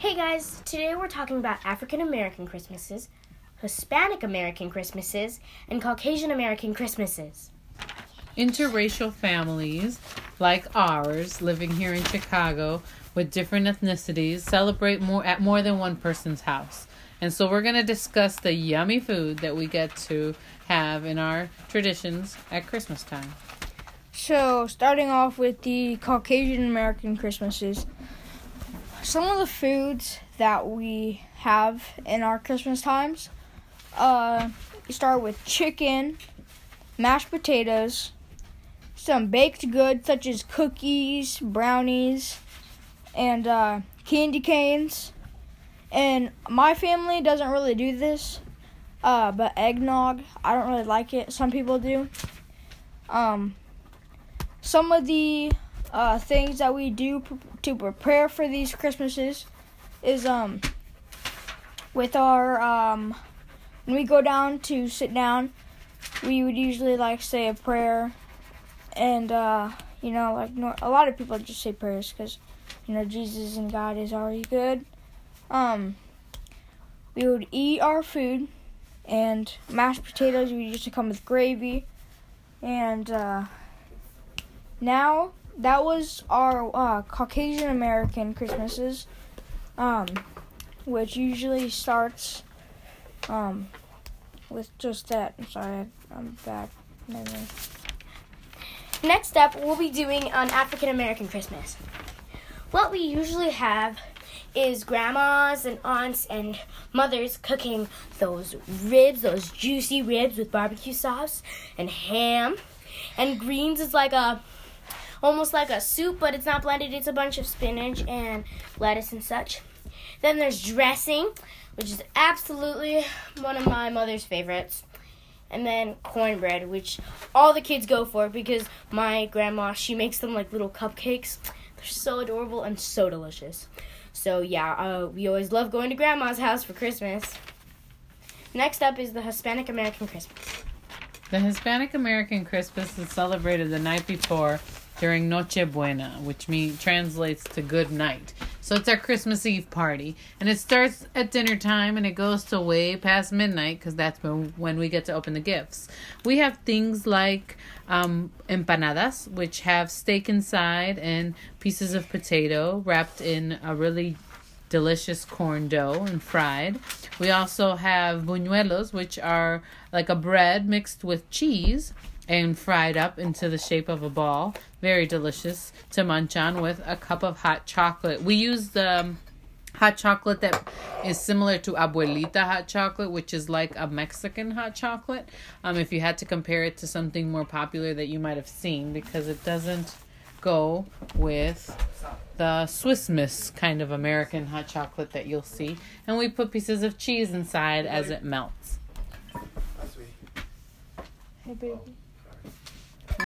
Hey guys, today we're talking about African American Christmases, Hispanic American Christmases, and Caucasian American Christmases. Interracial families like ours living here in Chicago with different ethnicities celebrate more at more than one person's house. And so we're going to discuss the yummy food that we get to have in our traditions at Christmas time. So, starting off with the Caucasian American Christmases, some of the foods that we have in our Christmas times, uh, you start with chicken, mashed potatoes, some baked goods such as cookies, brownies, and uh, candy canes. And my family doesn't really do this, uh, but eggnog, I don't really like it. Some people do. Um, some of the uh, things that we do pr- to prepare for these Christmases is um with our um when we go down to sit down, we would usually like say a prayer, and uh, you know like a lot of people just say prayers because you know Jesus and God is already good. Um, we would eat our food, and mashed potatoes we used to come with gravy, and uh, now that was our uh, Caucasian American Christmases, um, which usually starts um, with just that. I'm sorry, I'm back. Next up, we'll be doing an African American Christmas. What we usually have is grandmas and aunts and mothers cooking those ribs, those juicy ribs with barbecue sauce and ham. And greens is like a almost like a soup, but it's not blended. It's a bunch of spinach and lettuce and such. Then there's dressing, which is absolutely one of my mother's favorites. And then cornbread, which all the kids go for because my grandma, she makes them like little cupcakes. They're so adorable and so delicious. So yeah, uh, we always love going to grandma's house for Christmas. Next up is the Hispanic American Christmas. The Hispanic American Christmas is celebrated the night before during Noche Buena, which means translates to good night. So it's our Christmas Eve party, and it starts at dinner time and it goes to way past midnight because that's when when we get to open the gifts. We have things like um, empanadas, which have steak inside and pieces of potato wrapped in a really delicious corn dough and fried. We also have buñuelos, which are like a bread mixed with cheese and fried up into the shape of a ball. Very delicious to munch on with a cup of hot chocolate. We use the um, hot chocolate that is similar to abuelita hot chocolate, which is like a Mexican hot chocolate. Um, if you had to compare it to something more popular that you might have seen, because it doesn't go with the Swiss Miss kind of American hot chocolate that you'll see. And we put pieces of cheese inside as it melts. Hey, baby.